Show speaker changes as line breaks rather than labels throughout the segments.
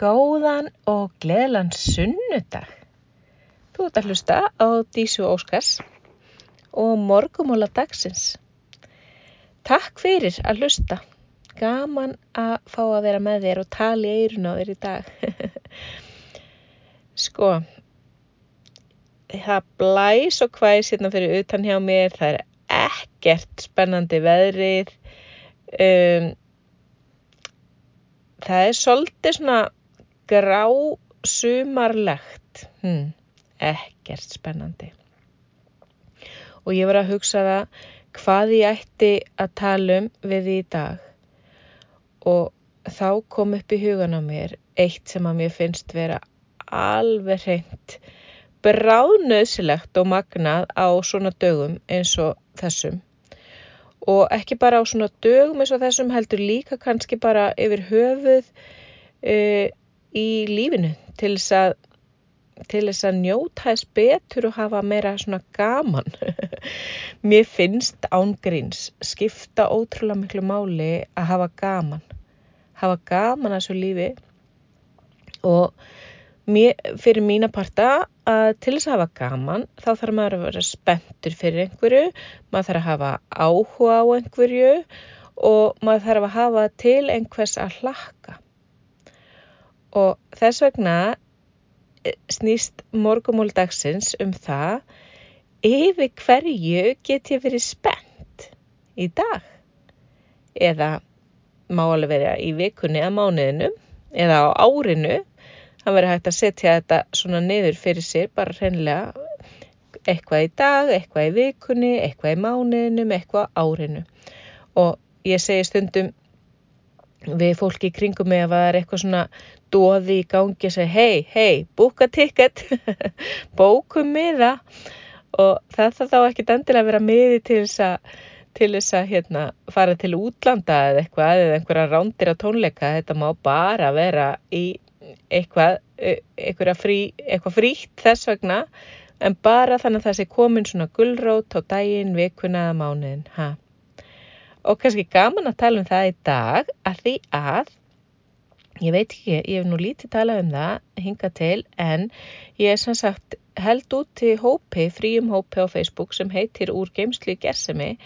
Góðan og gleðilan sunnudag. Þú ert að hlusta á Dísu Óskars og morgumóla dagsins. Takk fyrir að hlusta. Gaman að fá að vera með þér og tala í eirun á þér í dag. sko, það blæs og hvæs hérna fyrir utan hjá mér. Það er ekkert spennandi veðrið. Um, það er svolítið svona grá sumarlegt hm, ekkert spennandi. Og ég var að hugsa það hvað ég ætti að tala um við því í dag. Og þá kom upp í hugan á mér eitt sem að mér finnst vera alveg hreint bráðnöðsilegt og magnað á svona dögum eins og þessum. Og ekki bara á svona dögum eins og þessum heldur líka kannski bara yfir höfuð uh, í lífinu til þess að til þess að njóta þess betur og hafa meira svona gaman. Mér finnst ángríns skipta ótrúlega miklu máli að hafa gaman. Hafa gaman að þessu lífi og mér, fyrir mína parta að til þess að hafa gaman þá þarf maður að vera spenntur fyrir einhverju, maður þarf að hafa áhuga á einhverju og maður þarf að hafa til einhvers að hlakka. Og þess vegna eh, snýst morgumól dagsins um það yfir hverju get ég verið spennt í dag? Eða má alveg vera í vikunni að mánuðinu eða á árinu það verður hægt að setja þetta svona niður fyrir sér bara hreinlega. Eitthvað í dag, eitthvað í vikunni, eitthvað í mánuðinum, eitthvað árinu. Og ég segi stundum við fólki í kringum mig að það er eitthvað svona dóði í gangi að segja hei, hei, búka ticket, bókum miða. Og það þarf þá ekki endilega að vera miði til þess að til þess að hérna, fara til útlanda eða eitthvað eða einhverja rándir á tónleika, þetta má bara vera í eitthvað, eitthvað, frí, eitthvað frítt þess vegna en bara þannig að það sé komin svona gullrót á daginn, vikuna eða mánuðin ha. Og kannski gaman að tala um það í dag að því að ég veit ekki, ég hef nú lítið talað um það hinga til en ég er sem sagt held út til hópi, fríum hópi á Facebook sem heitir úr geimslu gersemi.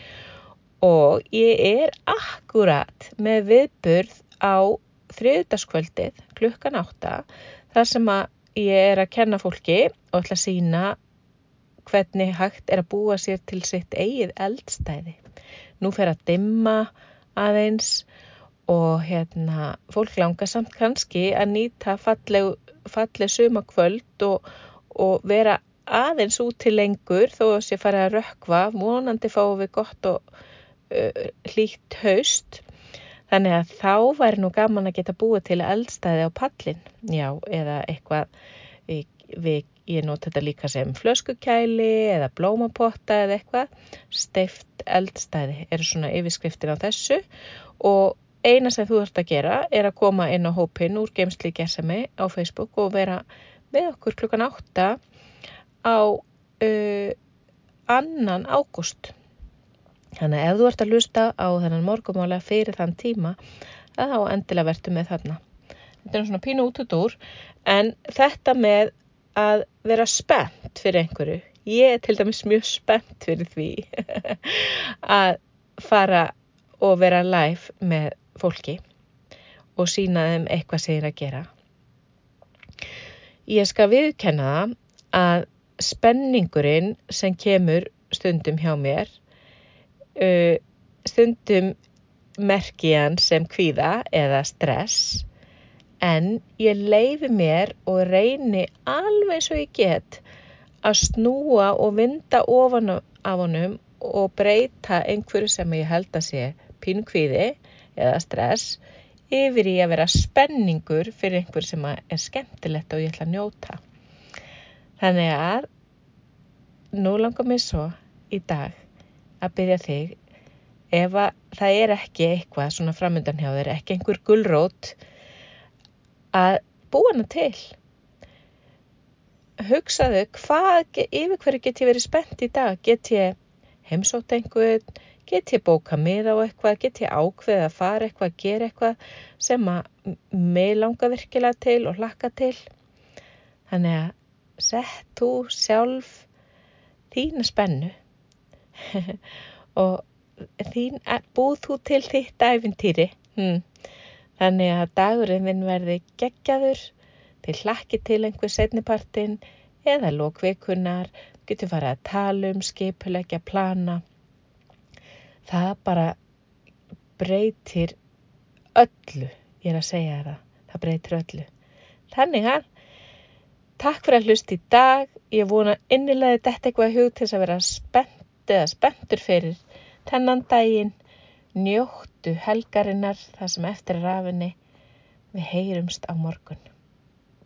Og ég er akkurat með viðburð á þriðdaskvöldið klukkan átta þar sem að ég er að kenna fólki og ætla að sína hvernig hægt er að búa sér til sitt eigið eldstæði. Nú fer að dimma aðeins og hérna fólk langar samt kannski að nýta falleg, falleg sumakvöld og, og vera aðeins út til lengur þó að sé fara að rökva, vonandi fáum við gott og uh, hlýtt haust. Þannig að þá væri nú gaman að geta búið til eldstæði á pallin, já, eða eitthvað, við, við, ég nota þetta líka sem flöskukæli eða blómapotta eða eitthvað, steift eldstæði eru svona yfirskriftin á þessu og eina sem þú ert að gera er að koma inn á hópin úr geimsli gesami á Facebook og vera með okkur klukkan átta á uh, annan ágúst. Þannig að ef þú ert að lusta á þennan morgumála fyrir þann tíma, þá endilega verður með þarna. Þetta er svona pínu út út úr, en þetta með að vera spennt fyrir einhverju, ég er til dæmis mjög spennt fyrir því að fara og vera live með fólki og sína þeim eitthvað sem er að gera. Ég skal viðkenna að spenningurinn sem kemur stundum hjá mér uh, stundum merki hann sem kvíða eða stress en ég leifi mér og reyni alveg svo ég get að snúa og vinda ofan af honum og breyta einhverju sem ég held að sé pínkvíði eða stress yfir í að vera spenningur fyrir einhverju sem er skemmtilegt og ég ætla að njóta. Þannig að nú langar mér svo í dag að byrja þig ef það er ekki eitthvað svona framöndan hjá þér, ekki einhver gullrót að búa hana til hugsaðu hvað, yfir hverju get ég verið spennt í dag get ég heimsótt einhvern get ég bóka mið á eitthvað, get ég ákveð að fara eitthvað, gera eitthvað sem að mig langa virkilega til og hlakka til. Þannig að sett þú sjálf þína spennu og þín, búð þú til þitt æfintýri. Hmm. Þannig að dagurinn þinn verði geggjaður, til hlakki til einhver setnipartin eða lókveikunar, getur farið að tala um, skipulegja, plana. Það bara breytir öllu, ég er að segja það, það breytir öllu. Þannig að, takk fyrir að hlusta í dag, ég vona innilega þetta eitthvað hug til að vera spennt eða spenntur fyrir þennan daginn njóttu helgarinnar það sem eftir er afinni við heyrumst á morgun